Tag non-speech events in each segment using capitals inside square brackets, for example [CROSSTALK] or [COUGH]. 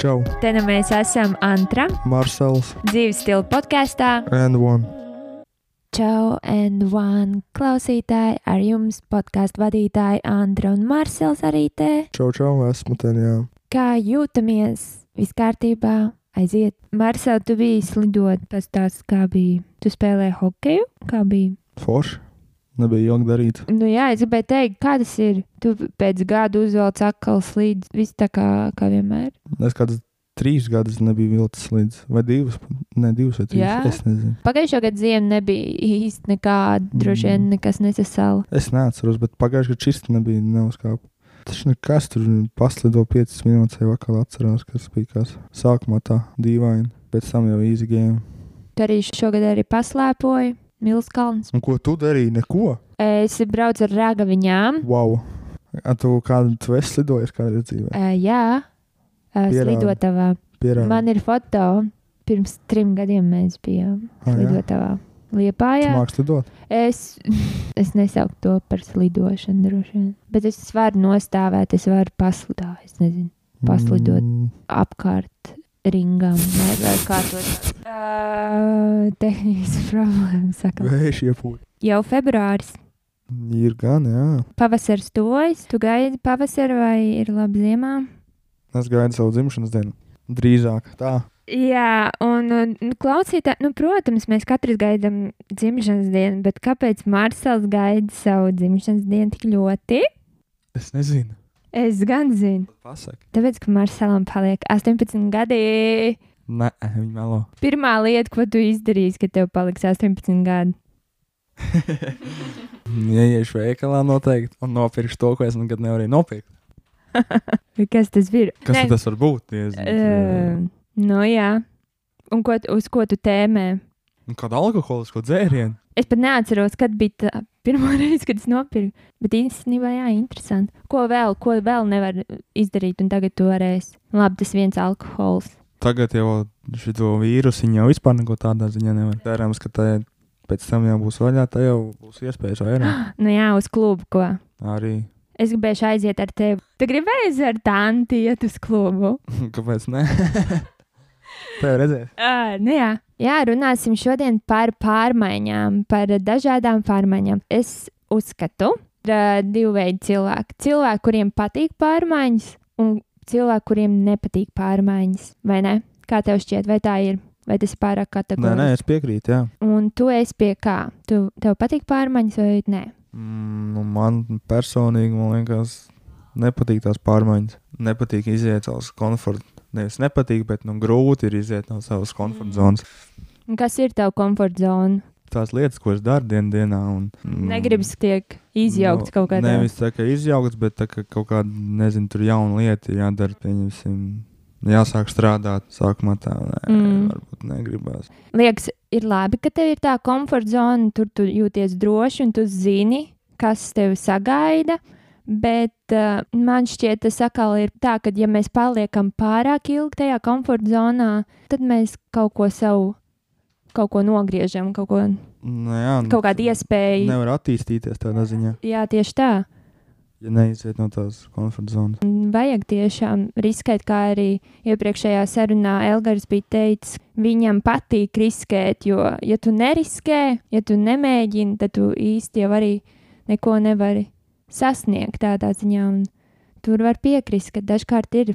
Čau! Te nu mēs esam Antra, Marsels dzīves stila podkāstā. and One. Čau, and one klausītāji, ar jums podkāstu vadītāji Antra un Marsels arī te. Čau, čau, esmu ten, jā. Kā jūtamies? Viss kārtībā, aiziet. Marsel, tu biji slidot, tas tās kā bija. Tu spēlēji hokeju, kā bija. Forši. Nebija ilgi darīt. Nu jā, es gribēju teikt, kā tas ir. Tu pēc gada uzvelc atkal slīdus, viss tā kā, kā vienmēr. Es kādas trīs gadus nebiju vilcis līdz, vai divas, ne divas vai trīs. Jā? Es nezinu. Pagājušā gada ziema nebija īsti nekāda, droši vien Mm. nekas nesasala. Es neatceros, bet pagājušajā gadā šis nebija neuzkāpa. Tas nekas tur paslido 5 minūtes, jau vakar atcerās, kas bija kas. Sākumā tā dīvaini, pēc tam jau easy game. Tu arī šogad arī paslēpoji Milskalns. Un ko tu darīji? Neko? Es braucu ar ragaviņām. Wow! A tu kādu tu esi lidojis kādreiz dzīvē? Uh, jā, uh. Pierādi. Man ir foto. Pirms trim gadiem mēs bijām Ah, jā? slidotavā. Tu Liepājā. māks lidot? Es, [LAUGHS] es nesauktu to par slidošanu, droši vien. Bet es varu nostāvēt, es varu paslidot. Es nezinu, Paslidot. Mm, apkārt ringam vai, vai kā to. Uh, tehniskas [LAUGHS] problēmas. Saka. Vējš iepūta. Jau februāris. Ir gan, jā. Pavasaris tojas. Tu gaidi pavasaru vai ir labi ziemā? Es gaidu savu dzimšanas dienu. Drīzāk tā. Jā, un nu, klausītāji, nu, protams, mēs katrs gaidām dzimšanas dienu, bet kāpēc Mārcis gaida savu dzimšanas dienu tik ļoti? Es nezinu. Es gan zinu. Pasaki. Tāpēc, ka Marcelam paliek 18 gadi. Nē, viņa melo. Pirmā lieta, ko tu izdarīsi, kad tev paliks 18 gadi. [LAUGHS] Ieiešu veikalā noteikti un nopirkšu to, ko es nekad nevarēju nopirkt. [LAUGHS] Kas tas ir? Kas tad tas var būt? Diezgan, Uh, nu jā. Un ko, uz ko tu tēmē? Nu, Kādu alkoholisko dzērienu? Es pat neatceros, kad bija tā pirmā [LAUGHS] reize, kad es nopirku. Bet īstenībā, jā, interesanti. Ko vēl, ko vēl nevar izdarīt, un tagad tu varēsi. Labi, tas viens alkohols. Tagad jau šo vīrusu jau vispār neko tādā ziņā nevar. Cerams, ka tā pēc tam jau būs vaļā, tā jau būs iespējas vairāk. [GASPS] Nu jā, uz klubu ko. Arī. Es gribēju aiziet ar tevi. Tu gribēji ar tanti iet uz klubu? [LAUGHS] Kāpēc ne? [LAUGHS] Tev redzēs. Uh, nu jā. Jā, runāsim šodien par pārmaiņām, par dažādām pārmaiņām. Es uzskatu, ka ir divi veidi cilvēki. Cilvēki, kuriem patīk pārmaiņas, un cilvēki, kuriem nepatīk pārmaiņas. Vai ne? Kā tev šķiet, vai tā ir? Vai tas ir pārāk Nē, kategoriski? nē, es piekrītu, jā. Un tu esi pie kā? Tu, tev patīk pārmaiņas vai nē? Mm, nu, man personīgi, man liekas, nepatīk tās pārmaiņas. Nepatīk iziet no savas komforta. Nevis nepatīk, bet nu, grūti ir iziet no savas komforta zonas. Un kas ir tava komforta zona? Tās lietas, ko es daru dienā, dienā. Un, mm, Negribas tiek izjaukts nu, kaut kādā Nevis tā kā izjaukts, bet tā kā kaut kāda, nezinu, tur jauna lieta jādara. Pieņemsim, jāsāk strādāt. Sākumā tā, nē, Mm. mm. varbūt negribās. Liekas, ir labi, ka tev ir tā komforta zona, tur tu jūties droši un tu zini, kas tevi sagaida. Bet uh, man šķiet, tas atkal ir tā, ka, ja mēs paliekam pārāk ilgi tajā komforta zonā, tad mēs kaut ko savu, kaut ko nogriežam, kaut, ko, Nu, jā, nu, kaut kādu iespēju. Nevar attīstīties tādā ziņā, Jā, tieši tā. ja neiziet no tās komforta zonas. Vajag tiešām riskēt, kā arī iepriekšējā sarunā Elgars bija teicis, viņam patīk riskēt, jo, ja tu neriskē, ja tu nemēģini, tad tu īsti jau arī neko nevari sasniegt tādā ziņā. Un tur var piekrist, ka dažkārt ir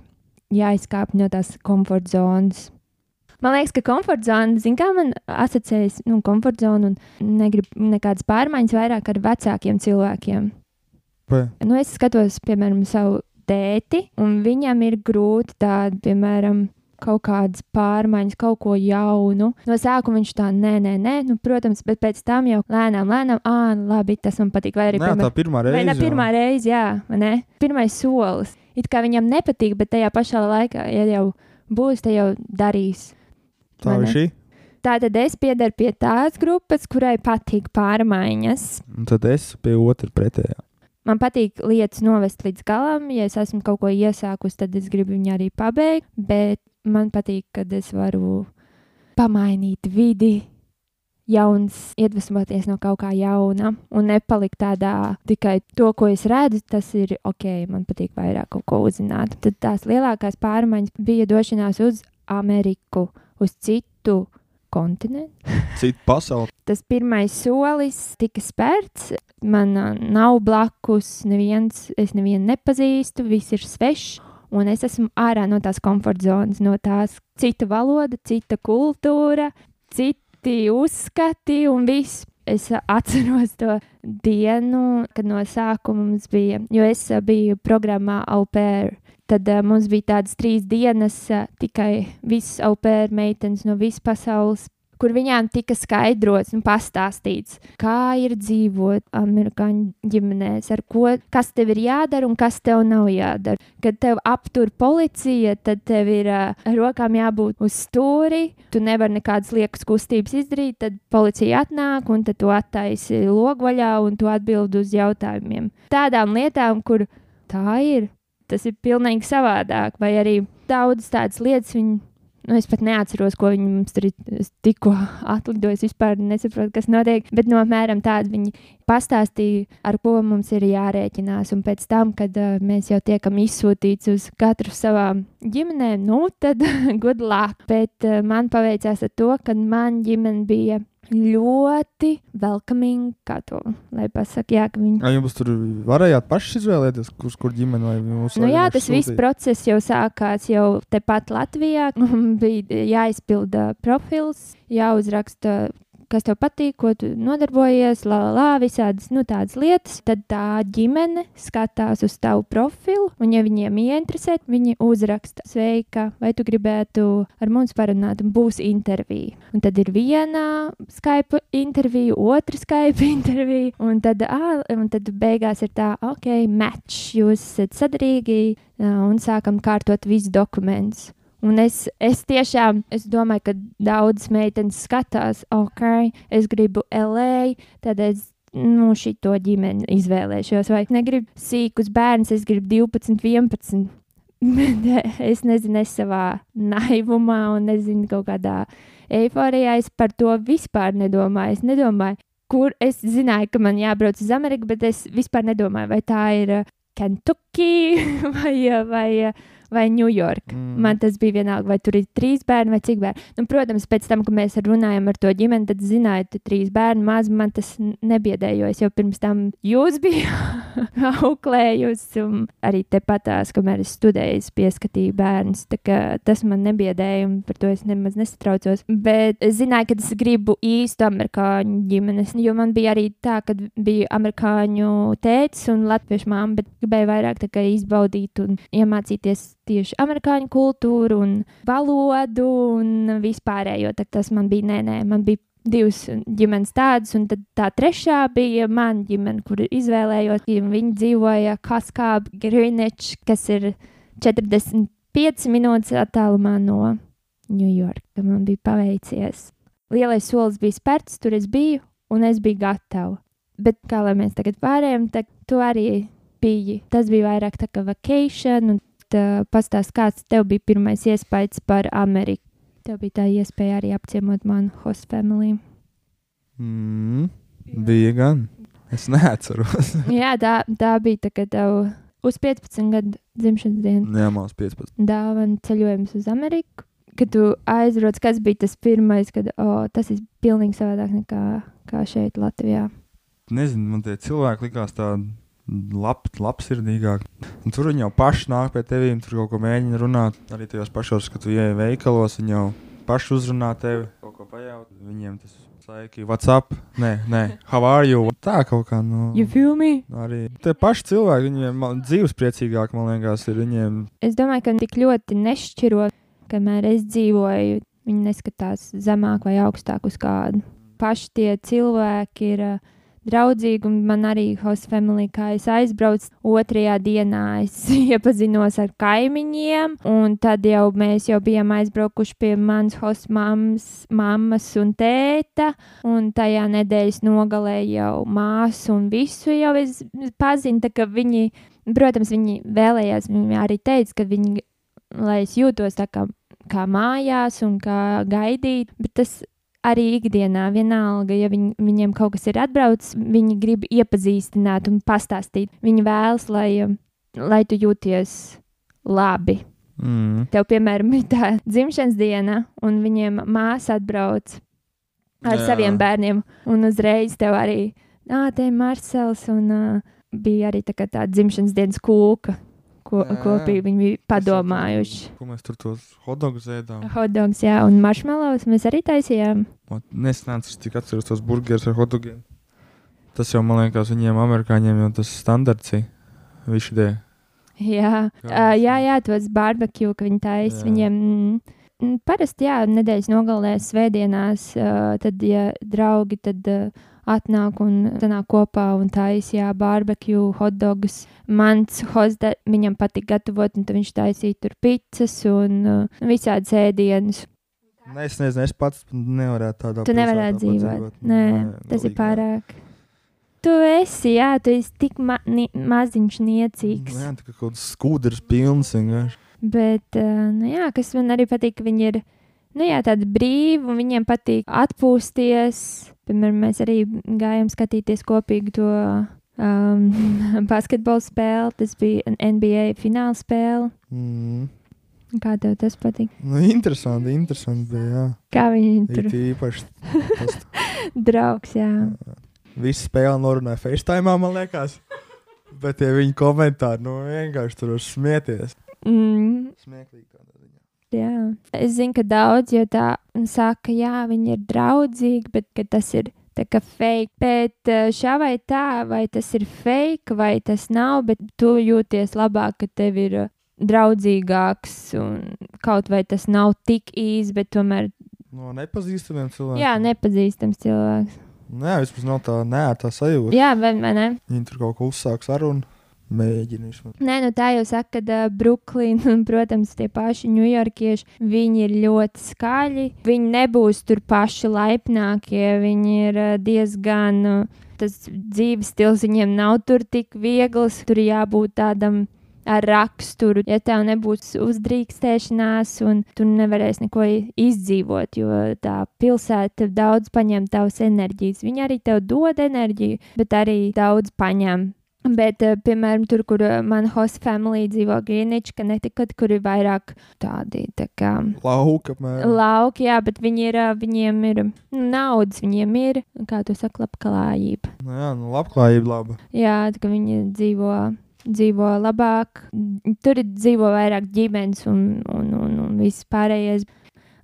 jāizkāpj no tās komforta zonas. Man liekas, ka komforta zona, zināmā mērā, man asociējas nu, komforta zona un negrib nekādas pārmaiņas vairāk ar vecākiem cilvēkiem. Vai? Nu, es skatos, piemēram, savu tēti, un viņam ir grūti tādu, piemēram, kaut kādas pārmaiņas, kaut ko jaunu. No sākuma viņš tā, nē, nē, nē, nu, protams, bet pēc tam jau lēnām, lēnām, ah, labi, tas man patīk. Vai arī, Nē, tā piemēram, pirmā vai reize. ne pirmā reize, jā, vai ne? Pirmais solis. It kā viņam nepatīk, bet tajā pašā laikā, ja jau būs, tad jau darīs. Tā vai ir šī. Tātad es piedaru pie tās grupas, kurai patīk pārmaiņas. Un tad es pie otra pretējā. Man patīk lietas novest līdz galam. Ja es esmu kaut ko iesākusi, tad es gribu viņu arī pabeigt. Bet man patīk, kad es varu pamainīt vidi, jauns, iedvesmoties no kaut kā jauna un nepalikt tādā tikai to, ko es redzu, tas ir ok, man patīk vairāk kaut ko uzzināt. Tad tās lielākās pārmaiņas bija došanās uz Ameriku, uz citu kontinentu. [LAUGHS] Citu pasauli. Tas pirmais solis tika spērts. Man nav blakus, neviens, es nevienu nepazīstu, viss ir svešs. Un es esmu ārā no tās komforta zonas, no tās cita valoda, cita kultūra, citi uzskati un viss. Es [LAUGHS] atceros to dienu, kad no sākuma mums bija, jo es uh, biju programmā Au Pair. Tad uh, mums bija tādas trīs dienas, uh, tikai visas au pair meitenes no visas pasaules, kur viņām tika skaidrots un pastāstīts, kā ir dzīvot amerikāņu ģimenēs, ko, kas tev ir jādara un kas tev nav jādara. Kad tev aptur policija, tad tev ir uh, rokām jābūt uz stūri, tu nevari nekādas liekas kustības izdarīt, tad policija atnāk un tu attaisi logvaļā un tu atbild uz jautājumiem. Tādām lietām, kur tā ir tas ir pilnīgi savādāk. Vai arī daudzas tādas lietas, viņi, nu, es pat neatceros, ko viņi mums tur tikko atlidojis. Es vispār nesaprotu, kas notiek. Bet no apmēram tādu viņi pastāstīja, ar ko mums ir jārēķinās. Un pēc tam, kad uh, mēs jau tiekam izsūtīti uz katru savām ģimenēm, nu, tad [LAUGHS] good luck. Bet uh, man paveicās ar to, ka man ģimene bija ļoti welcoming, kā to lai pasakā. Jā, viņi. Vai jums tur varējāt paši izvēlēties, kurš kur ģimene vai mūsu? Nu, jā, tas viss process jau sākās jau tepat Latvijā. [LAUGHS] Bija jāizpilda profils, jāuzraksta kas tev patīk, ko tu nodarbojies, la, la, visādas nu, tādas lietas. Tad tā ģimene skatās uz tavu profilu, un, ja viņiem ieinteresē, viņi uzraksta, sveika, vai tu gribētu ar mums parunāt, un būs intervija. Un tad ir viena Skype intervija, otra Skype [LAUGHS] intervija, un tad, ā, un tad beigās ir tā, ok, match, jūs esat sadarīgi, un sākam kārtot visus dokumentus. Un es, es tiešām es domāju, ka daudzas meitenes skatās, ok, es gribu LA, tad es nu, šito ģimeni izvēlēšos. Vai negribu sīkus bērnus, es gribu 12, 11. Bet es nezinu, es savā naivumā un nezinu, kaut kādā eiforijā es par to vispār nedomāju. Es nedomāju, kur es zināju, ka man jābrauc uz Ameriku, bet es vispār nedomāju, vai tā ir uh, Kentucky [LAUGHS] vai, uh, vai uh, vai Ņujorka. Mm. Man tas bija vienalga, vai tur ir trīs bērni vai cik bērni. Nu, protams, pēc tam, kad mēs runājam ar to ģimeni, tad zināju, ka trīs bērni maz man tas nebiedēja, jo pirms tam jūs biju [LAUGHS] auklējusi, un arī tepatās, kamēr es studēju, es pieskatīju bērnus. Tas man nebiedēja, un par to es nemaz nesatraucos. Bet es zināju, ka es gribu īstu amerikāņu ģimenes, jo man bija arī tā, ka bija amerikāņu tēvs un latviešu māma, bet gribēju vairāk izbaudīt un iemācīties tieši amerikāņu kultūru un valodu un vispārējo. Tas man bija, nē, nē, man bija divas ģimenes tādas, un tā trešā bija mana ģimene, kur izvēlējos. Viņi dzīvoja Kaskāba, Greenwich, kas ir 45 minūtes attālumā no Ņujorka. Man bija paveicies. Lielais solis bija spērts, tur es biju, un es biju gatava. Bet kā lai mēs tagad pārējām, tad tu arī biji. Tas bija vairāk tā kā vacation, un uh, pastāst, kāds tev bija pirmais iespējas par Ameriku. Tev bija tā iespēja arī apciemot manu host family. Mm, bija gan. Es neatceros. [LAUGHS] Jā, tā, tā bija tā, kad tev uz 15 gadu dzimšanas dienu. Jā, mums 15. Dāvana ceļojums uz Ameriku. Kad tu aizrodas, kas bija tas pirmais, kad oh, tas ir pilnīgi savādāk nekā kā šeit, Latvijā? Nezinu, man tie cilvēki likās tādi lab, labsirdīgāk. Un tur viņi jau paši nāk pie tevis, tur kaut ko mēģina runāt. Arī tajos pašos, kad tu ieej veikalos, viņi jau paši uzrunā tevi, kaut ko pajaut. Viņiem tas saiki, what's up? Nē, nē, how are you? Tā kaut kā. Nu, you feel me? Arī tie paši cilvēki, viņiem dzīvespriecīgāki, man liekas, ir viņiem. Es domāju, ka tik ļoti nešķiro, kamēr es dzīvoju, viņi neskatās zemāk vai augstāk uz kādu. Paši tie cilvēki ir. Uh, draudzīgi, un man arī host family, kā es aizbraucu, otrajā dienā es [LAUGHS] iepazinos ar kaimiņiem, un tad jau mēs jau bijām aizbraukuši pie manas host mammas, mammas un tēta, un tajā nedēļas nogalē jau māsu un visu jau es pazinu, tā ka viņi, protams, viņi vēlējās, viņi arī teica, ka viņi, lai es jūtos tā kā, kā mājās un kā gaidīt, bet tas arī ikdienā, vienalga, ja viņ, viņiem kaut kas ir atbraucis, viņi grib iepazīstināt un pastāstīt. Viņi vēlas, lai, um, lai tu jūties labi. Mm. Tev, piemēram, ir tā dzimšanas diena, un viņiem māsa atbrauc ar Jā. saviem bērniem, un uzreiz tev arī, te ir Marcels, un uh, bija arī tā kā tā dzimšanas dienas kūka, ko kopīgi viņi bija padomājuši. Ko mēs tur tos hotdogus ēdām? Hotdogs, jā, un marshmallows mēs arī taisījām. Nesenāts, cik atceros tos burgerus ar hotdogiem. Tas jau, man liekas, viņiem, amerikāņiem, jau tas standarts ir. Jā, uh, jā, jā tos barbecue, ka viņi taisa Jā. viņiem. mm, mm, Parasti, jā, nedēļas nogalēs, svētdienās, uh, tad, ja draugi tad uh, atnāk un sanāk kopā un taisa, jā, barbecue, hotdogus. Mans hozda, viņam patīk gatavot, un viņš taisīja tur pizzas un uh, visādi sēdienus. Nē, es nezinu, es pats nevarētu tādā Tu pilsētā nevarētu dzīvot. padzīvot. Nē, tas ir galīgi nē. pārāk. Tu esi, jā, tu esi tik ma ni maziņš, niecīgs. Jā, tā kā kaut kāds skūders pilns vienkārši. Bet, uh, nu jā, kas man arī patīk, ka viņi ir nu jā, tādi brīvi un viņiem patīk atpūsties. Piemēram, mēs arī gājām skatīties kopīgi to um, [LAUGHS] basketbola spēli. Tas bija NBA fināla spēle. Mm. Kā tev tas patīk? Nu, interesanti, interesanti bija, jā. Kā viņi tur It īpaši [LAUGHS] tas draugs, jā. visu spēli norunāja FaceTime, man liekas. Bet tie viņa komentāri, nu, vienkārši tur smieties. Mm, Smieklīgi. Jā. Es zinu, ka daudz jau tā saka, jā, viņi ir draudzīgi, bet ka tas ir tā kā fake. Bet eh, šā vai tā, vai tas ir fake, vai tas nav, bet tu jūties labāk, ka tev ir eh, draudzīgāks un kaut vai tas nav tik īsi, bet tomēr, No nepazīstamiem cilvēkiem. jā, nepazīstams cilvēks. Nē, vispār nav tā nērtā sajūta. Jā, vai, vai ne? Viņi tur kaut ko uzsāk sarunu, vismaz. Nē, nu tā jau saka, ka uh, Brooklyna [LAUGHS] un, protams, tie paši ņujorkieši, viņi ir ļoti skaļi. Viņi nebūs tur paši laipnākie, viņi ir uh, diezgan. Uh, tas dzīves stils viņiem nav tur tik viegls. Tur jābūt tādam ar raksturu. Ja tev nebūs uzdrīkstēšanās, un tu nevarēsi neko izdzīvot, jo tā pilsēta daudz paņem tavas enerģijas. Viņi arī tev dod enerģiju, bet arī daudz paņem. Bet, eh, piemēram, tur, kur eh, mana host family dzīvo Greenwich, ka netika, kur ir vairāk tādi tā kā Lauka, lauki, jā, bet viņi ir, eh, viņiem ir nu, naudas, viņiem ir, kā tu saki, labklājība. Nu, jā, nu, labklājība laba. Jā, kā viņi dzīvo, dzīvo labāk, tur dzīvo vairāk ģimenes un, un, un, un viss pārējais.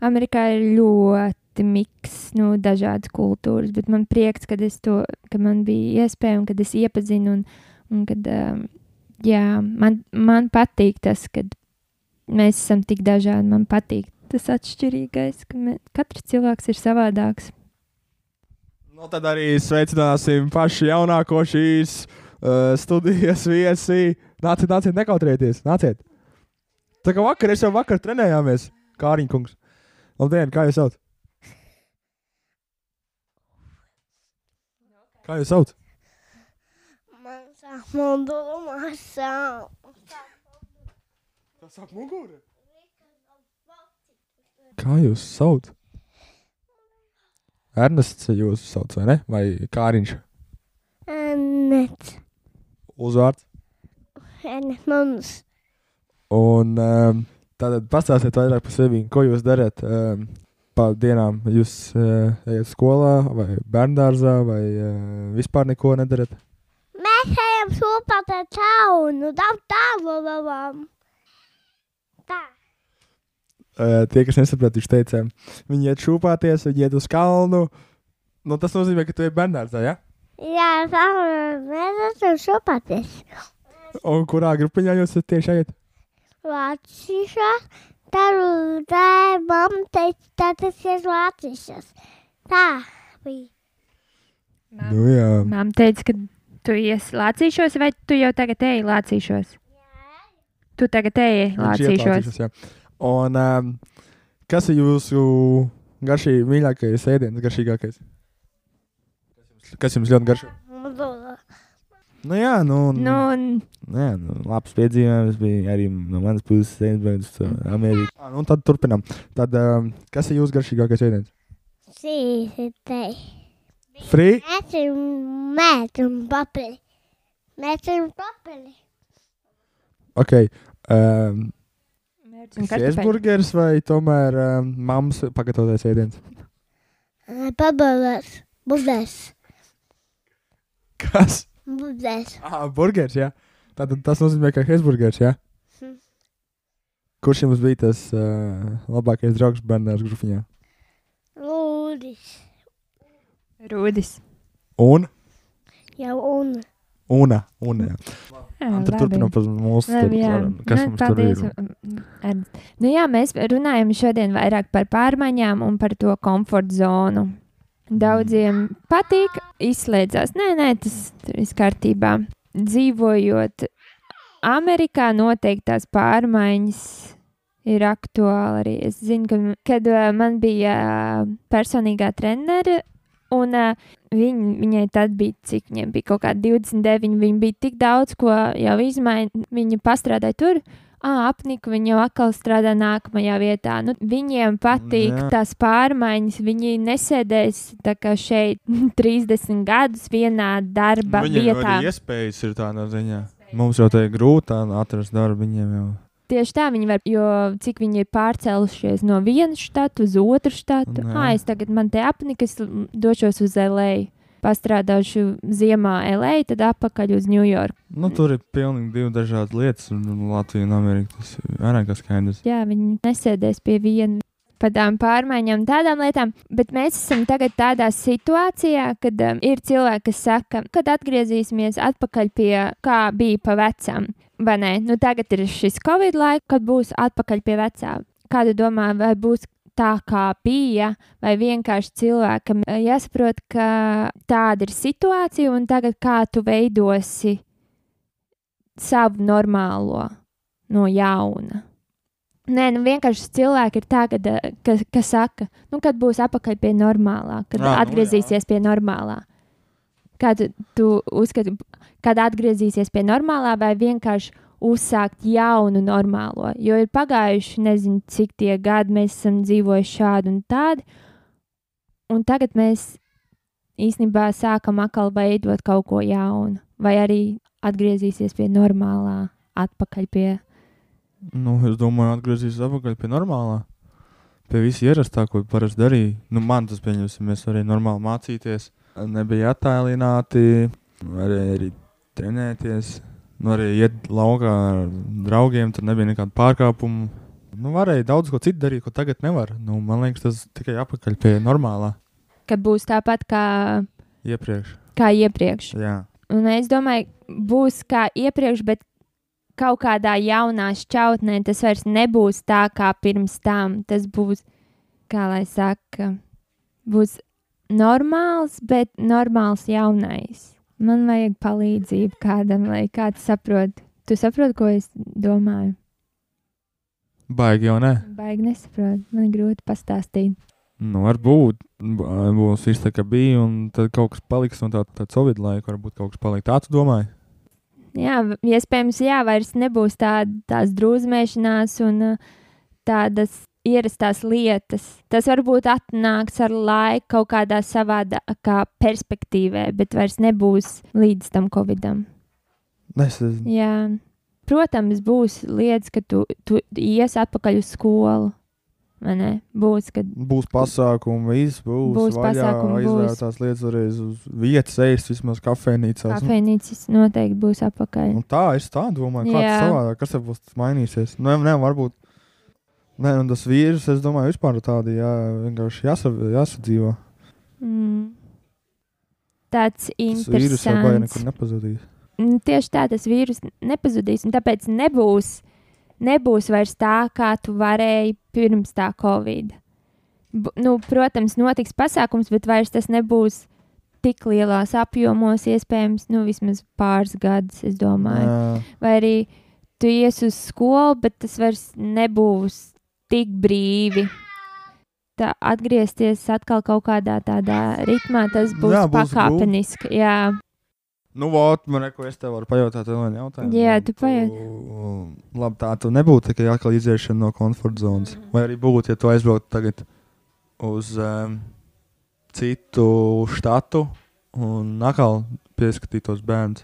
Amerikā ir ļoti miks, nu, dažādas kultūras, bet man prieks, ka, es to, ka man bija iespēja un kad es iepazinu un, un kad, um, jā, man, man patīk tas, kad mēs esam tik dažādi, man patīk tas atšķirīgais, ka mē, katrs cilvēks ir savādāks. Nu, tad arī sveicināsim pašu jaunāko šīs uh, studijas viesi. Nāciet, nāciet, nekautrieties, nāciet. Tā kā vakar, es jau vakar trenējāmies, Kāriņkungs. Labdien, kā jūs sauc? Kā jūs sauc? Man sāk mundurumā sāp. Tas sāk muguri. Kā jūs sauc? Ernests jūs sauc, vai ne? Vai Kāriņš? Net. Uzvārds. Net mums. Un um, tātad pastāstiet vairāk par sevi, ko jūs darat um, pa dienām. Jūs uh, ejat skolā vai bērngārzā vai uh, vispār neko nedarat? Mēs ejam sopāt ar. Daudz tālu labām. Tā. Uh, tie, kas nesaprot, viņš teica, viņi iet šūpāties, viņi iet uz kalnu. Nu, tas nozīmē, ka tu ej bērngārzā, ja? Jā, tā mēs esam sopāties. Un kurā grupiņā jūs esat tieši. Tā ir tā, mamma teica, tā tas ir vācišas. Tā bija. Nu, jā. Māma teica, ka tu iesi lācīšos, vai tu jau tagad eji lācīšos? Tu tagad eji lācīšos. lācīšos, jā. Un um, kas ir jūsu garšīgi mīļākais ēdiens, garšīgākais? Kas jums, kas jums ļoti garšo? Nu, jā, nu, Nu, un jā, nu labs piedzīvojums bija arī no manas puses, Sainsbury's, uh, Amerikā. Nu, tad turpinām. Tad, um, kas ir jūsu garšīgākais ēdiens? Sīsitei. Free? Mēsim mēt un papili. Mēsim papili. Ok. Um, Mērķis un kartupeļi. Cheeseburgers vai tomēr um, mammas pagatavotais ēdiens? Pabalās. Budēs. Kas? Budēs. Ah, burgers, jā. Tātad tas nozīmē, ka Hesburgers, jā. Hm. Kurš jums bija tas uh, labākais draugs bērnās grupiņā? Lūdis. Rūdis. Un? Jau un. Una. Una, jā. Jā, labi. turpinām par mūsu tur, kas Nu, mums tur paldies, ir. um, Ernst. Nu, jā, mēs runājam šodien vairāk par pārmaiņām un par to komforta zonu. Daudziem patīk, izslēdzās. Nē, nē, tas tur viss kārtībā. Dzīvojot Amerikā, noteikti tās pārmaiņas ir aktuāli arī. Es zinu, ka, kad uh, man bija uh, personīgā trenere, un uh, Viņ, viņai tad bija, cik viņai bija kaut kāda 29. Viņa bija tik daudz, ko jau izmainīja. Viņa pastrādāja tur, ah, apnika, viņa jau atkal strādā nākamajā vietā. Nu, viņiem patīk Jā. tās pārmaiņas. Viņi nesēdēs šeit [LAUGHS] 30 gadus vienā darba Viņiem jau vietā. arī iespējas ir tādā ziņā. Mums jau tā ir grūti atrast darbu viņiem jau. Tieši tā viņi var, jo cik viņi ir pārcēlušies no vienas štata uz otru štatu. Ah, es tagad man te apnika, es došos uz LA. Pastrādāšu ziemā LA, tad atpakaļ uz New York. Nu, tur ir pilnīgi divi dažādas lietas, un Latvija un Amerika tas ir vairāk kā skaidrs. Jā, viņi nesēdēs pie viena. Par tām pārmaiņām, tādām lietām, bet mēs esam tagad tādā situācijā, kad um, ir cilvēki, kas saka, kad atgriezīsimies atpakaļ pie kā bija pa vecam. Vai ne? Nu, tagad ir šis Covid laiks, kad būs atpakaļ pie vecā. Kādu domā, vai būs tā, kā bija, vai vienkārši cilvēkam eh, jāsaprot, ka tāda ir situācija, un tagad kā tu veidosi savu normālo no jauna. Nē, nu vienkārši cilvēki ir tā, kad, eh, ka, ka saka, nu, kad būs atpakaļ pie normālā, kad Ā, nu atgriezīsies pie normālā. Tu, tu uzskati, kad atgriezīsies pie normālā, vai vienkārši uzsākt jaunu normālo? Jo ir pagājuši nezinu, cik tie gadi mēs esam dzīvojuši šādi un tādi, un tagad mēs īstenībā sākam atkal veidot kaut ko jaunu, vai arī atgriezīsies pie normālā, atpakaļ pie Nu, es domāju, atgriezīsies atpakaļ pie normālā. Pie visa ierastā, ko parasti darīja. Nu, man tas, pieņemsim, mēs varējām normāli mācīties. Nebija attēlināti, varēja arī trenēties. Nu, arī iet laukā ar draugiem, tur nebija nekāda pārkāpuma. Nu, varēja daudz ko citu darīt, ko tagad nevar. Nu, man liekas, tas tikai atpakaļ pie normālā ka būs tāpat kā, iepriekš. kā iepriekš. Jā. Un es domāju, būs kā iepriekš, bet kaut kādā jaunā šķautnē tas vairs nebūs tā kā pirms tam. Tas būs, kā lai saka, būs normāls, bet normāls jaunais. Man vajag palīdzību kādam, lai kāds saprot. Tu saproti, ko es domāju? Baigi jau ne. Baigi nesaprotu. Man ir grūti pastāstīt. Nu, varbūt būs viss tā, kā bija, un tad kaut kas paliks no tā, tā Covid laika. Varbūt kaut kas paliks tāds, domāju. Jā, iespējams, jā, vairs nebūs tāda, tās drūzmēšanās un uh, tādas ierastās lietas. Tas varbūt atnāks ar laiku kaut kādā savādākā perspektīvē, bet vairs nebūs līdz tam covidam. Es. Jā. Protams, būs lietas, ka tu, tu ies atpakaļ uz skolu. Būs, kad Būs pasākumi, viss būs. Būs vaļā, pasākumi, būs. Aizvērtās lietas varēs uz vietas, ēst vismaz kafejnīcās. kafejnīcas noteikti būs atpakaļ. Un tā es tā domāju, kā Jā. tas savādāk, kas būs mainīsies. Nu, ne, varbūt. Nē, un tas vīrus, es domāju, vispār tādi jā, vienkārši jāsa, jāsadzīvo. Mm. Tāds Tas vīrus jau nekur interesants. nepazudīs. Mm, Tieši tā, tas vīrus nepazudīs, un tāpēc nebūs, nebūs vairs tā, kā tu varēji pirms tā Covid. B nu, protams, notiks pasākums, bet vairs tas nebūs tik lielās apjomos, iespējams, nu, vismaz pāris gadus, es domāju. Jā. Vai arī tu ies uz skolu, bet tas vairs nebūs tik brīvi. Tā atgriezties atkal kaut kādā tādā ritmā, tas būs, Jā, būs pakāpeniski. Jā, Nu, vot, man neko es tev varu pajautāt, vēl vienu jautājumu. Jā, tu pajaut. Labi, tā tu nebūtu tikai atkal iziešana no komforta zonas. Vai arī būtu, ja tu aizbrauktu tagad uz um, citu štatu un atkal pieskatīt tos bērnus.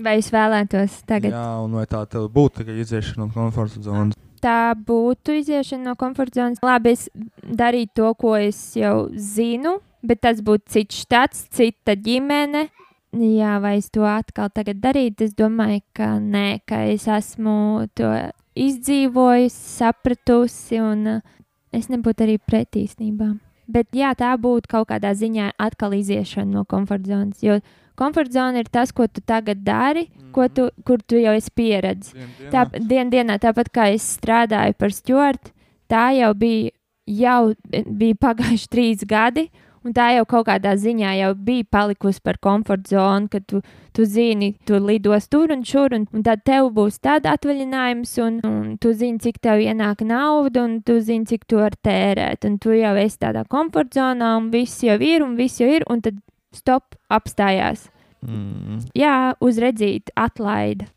Vai es vēlētos tagad? Jā, un vai tā tev būtu tikai iziešana no komforta zonas? Tā būtu iziešana no komforta zonas. Labi, es darītu to, ko es jau zinu, bet tas būtu cits štats, cita ģimene. Jā, vai es to atkal tagad darītu? Es domāju, ka nē, ka es esmu to izdzīvojusi, sapratusi, un uh, es nebūtu arī pret īstenībā. Bet jā, tā būtu kaut kādā ziņā atkal iziešana no komforta zonas. Jo komforta zona ir tas, ko tu tagad dari, ko tu, kur tu jau esi pieredzējis. Tā dien, dienā, tāpat kā es strādāju par stūrtu, tā jau bija, jau bija pagājuši trīs gadi. Un tā jau kaut kādā ziņā jau bija palikusi par komforta zonu, ka tu, tu zini, tu lidos tur un šur, un, un tad tev būs tāds atvaļinājums, un, un tu zini, cik tev ienāk nauda, un tu zini, cik tu vari tērēt. Un tu jau esi tādā komforta zonā, un viss jau ir, un viss jau ir, un tad stop, apstājās. Mm. Jā, uzredzīt, atlaida.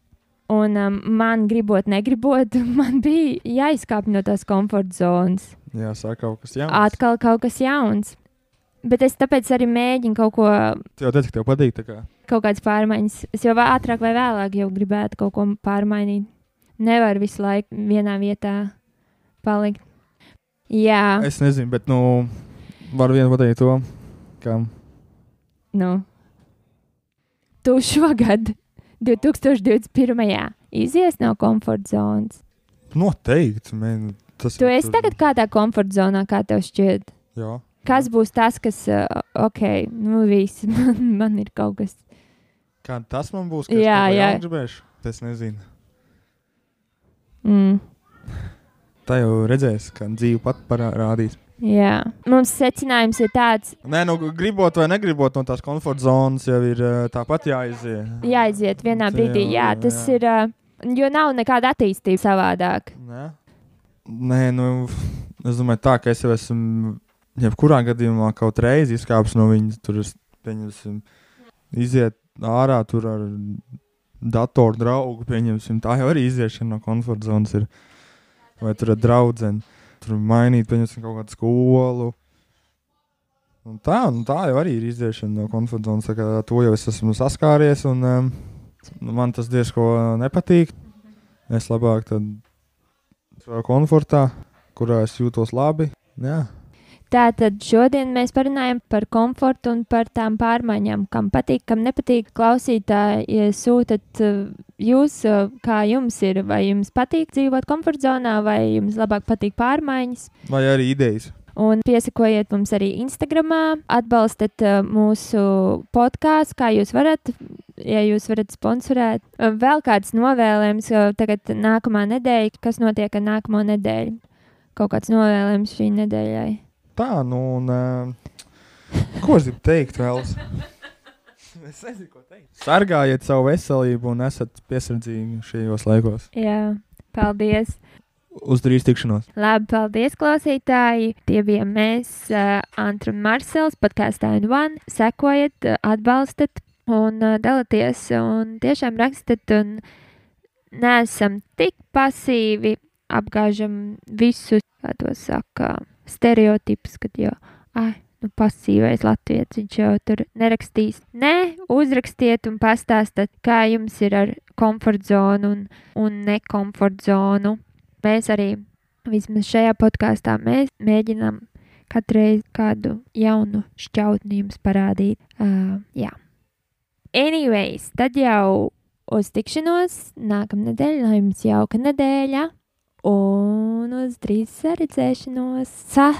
Un um, man gribot, negribot, [LAUGHS] man bija jāizkāpj no tās komforta zonas. Jā, sāk kaut kas jauns. Atkal kaut kas jauns. Bet es tāpēc arī mēģinu kaut ko, Tu jau teici, ka tev patīk. Kā. kaut kādas pārmaiņas. Es jau ātrāk vai vēlāk jau gribētu kaut ko pārmainīt. Nevar visu laiku vienā vietā palikt. Jā, Es nezinu, bet nu, varu vienu pateikt to, ka nu. Tu šogad, [LAUGHS] 2021. izies no komforta zonas. noteikti. Man, tas Tu esi tur- tagad kādā komforta zonā, kā tev šķiet. Jā. Kas būs tas, kas, uh, ok, nu viss, [LAUGHS] man, man ir kaut kas. Kā tas man būs? Jā, jā. Gribēšu? Es nezinu. Mm. [LAUGHS] Tā jau redzēs, ka dzīve pat parādīs. Jā, mums secinājums ir tāds, Nē, nu, gribot vai negribot no tās komforta zonas, jau ir eh, tāpat jāiziet. jāiziet vienā brīdī. Jā, tas jā. ir, uh, jo nav nekāda attīstība savādāk. Nē? Nē, nu, es domāju, tā, ka es jau esmu, jebkurā gadījumā, kaut reizi izkāpis no viņas. Tur es pieņemsim, iziet ārā tur ar datoru draugu. Pieņemsim, tā jau arī iziešana no komforta zonas ir. Vai tur ar draugu, tur mainīt, pieņemsim, kaut kādu skolu. Un tā, un tā jau arī ir iziešana no komforta zonas. To jau es esmu saskāries, un um, man tas diezgan nepatīk. Es labāk tad savā komfortā, kurā es jūtos labi. Jā, Tātad šodien mēs parunājam par komfortu un par tām pārmaiņām, kam patīk, kam nepatīk. Klausītāji, ja sūtat uh, jūs, uh, kā jums ir, vai jums patīk dzīvot komforta zonā, vai jums labāk patīk pārmaiņas. vai arī idejas. Un piesakojiet mums arī Instagram, atbalstiet mūsu podkāstu, kā jūs varat, ja jūs varat sponsorēt. Vēl kāds novēlējums, tagad nākamā nedēļa, kas notiek ar nākamo nedēļu? Kaut kāds novēlējums šī nedēļai. Tā, nu, un uh, ko es gribu teikt vēl? [LAUGHS] Es nezinu, ko teikt. Sargājiet savu veselību un esat piesardzīgi šajos laikos. Jā, paldies! Uz drīz tikšanos! Labi, paldies, klausītāji! Tie bija mēs, uh, Antra un Marsels, podkāstā N1. Sekojiet, atbalstiet un uh, dalieties, un tiešām rakstiet, un neesam tik pasīvi, apgāžam visus, kā to saka, stereotipus, kad jau, ah, nu, pasīvais latviečs, viņš jau tur nerakstīs. Nē, uzrakstiet un pastāstiet, kā jums ir ar komforta zonu un, un nekomforta zonu. Mēs arī, vismaz šajā podkāstā, mēģinām katru reizi kādu jaunu šķautni jums parādīt. Uh, jā. Anyways, tad jau uz tikšanos nākamnedēļ, lai jums jauka nedēļa, un uz drīz saredzēšanos, sa,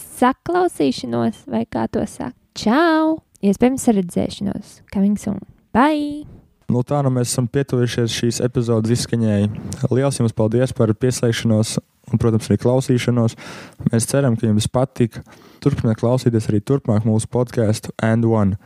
saklausīšanos, vai kā to saka. Čau! Iespējams, saredzēšanos. Coming soon. Bye! Nu, tā nu mēs esam pietuvušies šīs epizodes izskaņai. Lielas jums paldies par pieslēgšanos un, protams, arī klausīšanos. Mēs ceram, ka jums patika. Turpiniet klausīties arī turpmāk mūsu podkāstu And One.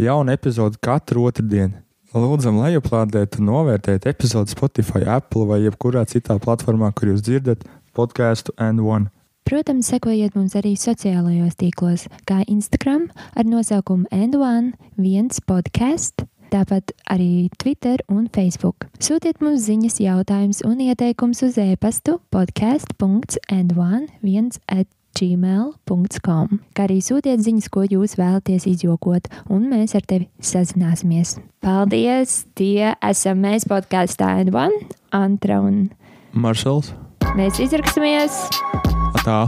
Jauna epizode katru otrdienu. Lūdzam, lejuplādēt un novērtēt epizodi Spotify, Apple vai jebkurā citā platformā, kur jūs dzirdat podkāstu And One. Protams, sekojiet mums arī sociālajos tīklos, kā Instagram ar nosaukumu N1, viens podkāsts, tāpat arī Twitter un Facebook. Sūtiet mums ziņas, jautājumus un ieteikumus uz e-pastu podkāstu.n1, viens at gmail.com, kā arī sūtiet ziņas, ko jūs vēlaties izjokot, un mēs ar tevi sazināsimies. Paldies! Tie esam mēs podkāstā N1, Antra un Maršals. mēs izraksimies! Tā.